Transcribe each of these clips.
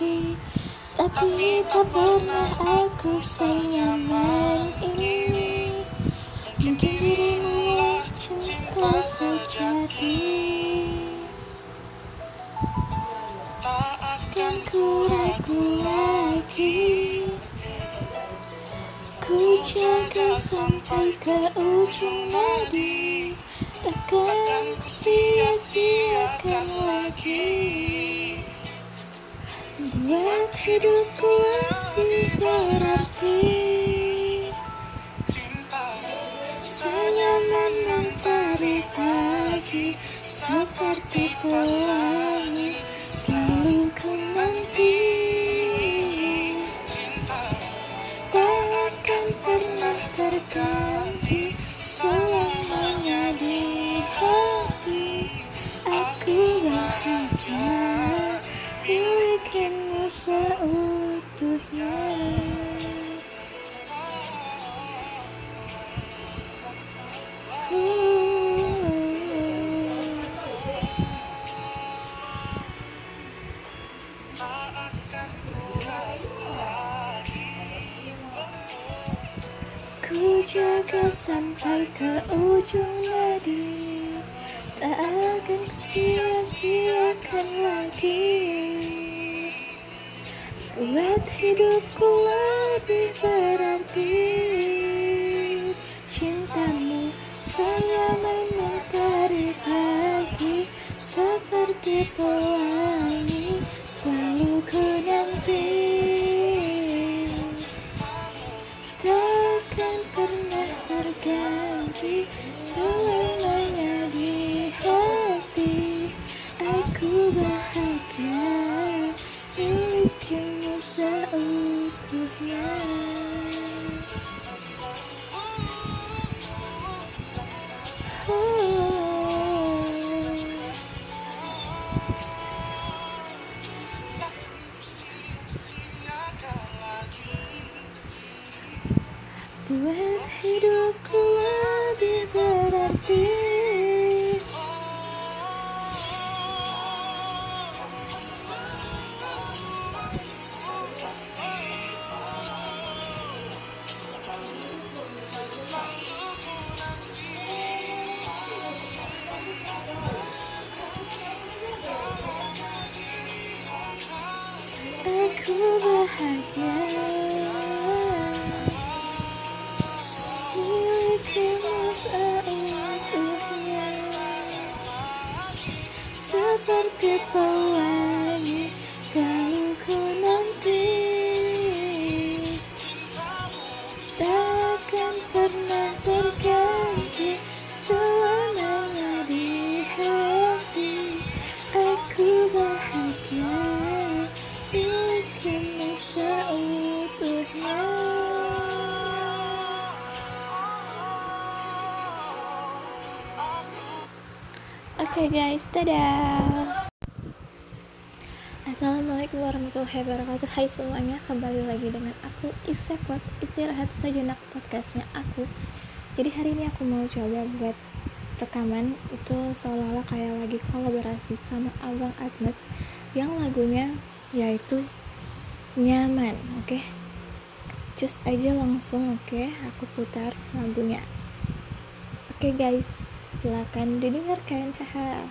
lagi. Tapi tak pernah aku senyaman ini. Mungkin dirimu cinta sejati. Takkan ku ragu lagi. Ku jaga sampai ke ujung nadi. Takkan ku sia-siakan lagi Buat hidupku lebih berarti Senyaman mentari pagi Seperti pelangi seutuhnya Ku jaga sampai ke ujung nadi Tak akan sia-siakan lagi Buat hidupku lebih berarti. Cintamu senyaman mentari pagi Seperti pelangi Buat hidupku lebih Oke guys, dadah. Assalamualaikum warahmatullahi wabarakatuh. Hai semuanya, kembali lagi dengan aku Isekot istirahat sejenak podcastnya aku. Jadi hari ini aku mau coba buat rekaman itu seolah-olah kayak lagi kolaborasi sama Abang Atmes yang lagunya yaitu nyaman. Oke, just aja langsung. Oke, aku putar lagunya. Oke guys, silakan didengarkan. Haha.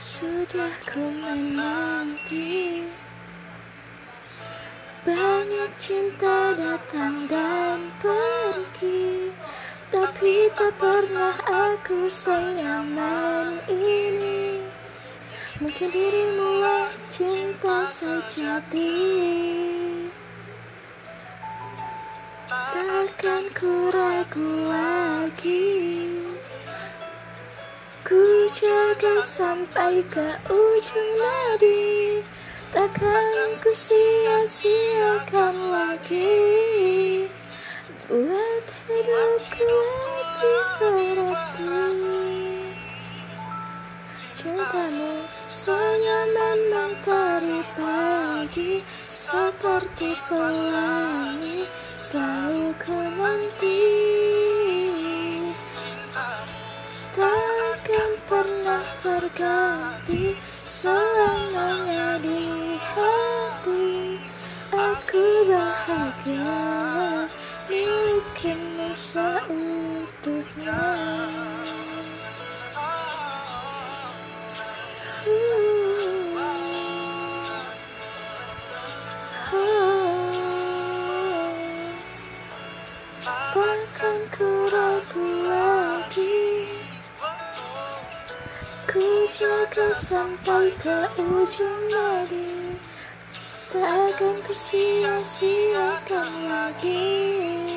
Sudah ku menanti Banyak cinta datang dan pergi Tapi tak pernah aku senyaman ini. Mungkin dirimu lah cinta sejati. Takkan ku ragu lagi. Ku jaga sampai ke ujung nadi Takkan ku sia-siakan lagi. Buat hidupku lebih berarti. Cintamu senyaman mentari pagi Seperti pelangi selalu seutuhnya Takkan ku ragu lagi. Ku jaga sampai ke ujung nadi Takkan ku sia-siakan lagi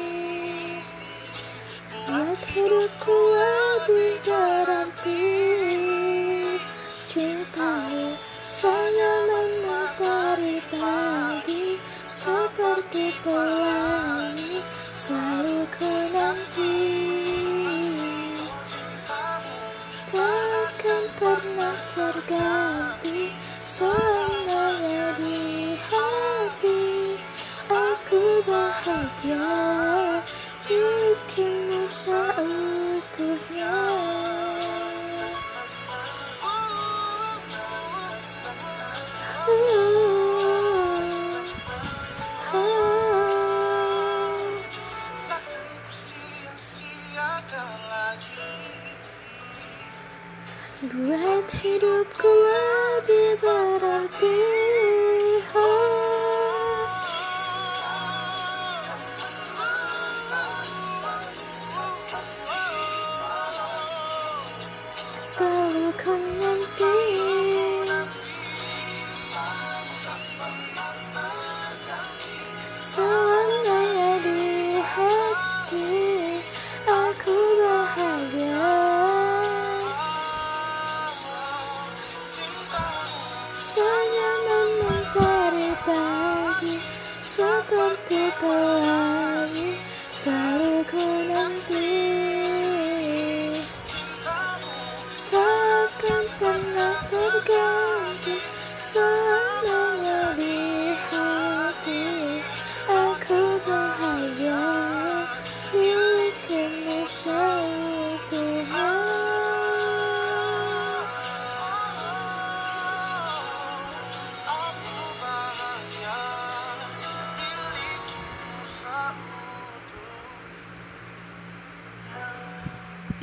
hidupku lebih berarti Cintamu saya mementari pagi Seperti pelangi selalu ku nanti Takkan pernah terganti Selamanya di hati. Aku bahagia Buat hidupku lebih berarti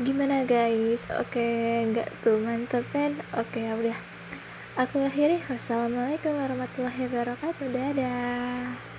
Gimana guys? Oke, nggak tuh mantep kan? Oke, ya udah. Aku akhiri. Wassalamualaikum warahmatullahi wabarakatuh. Dadah.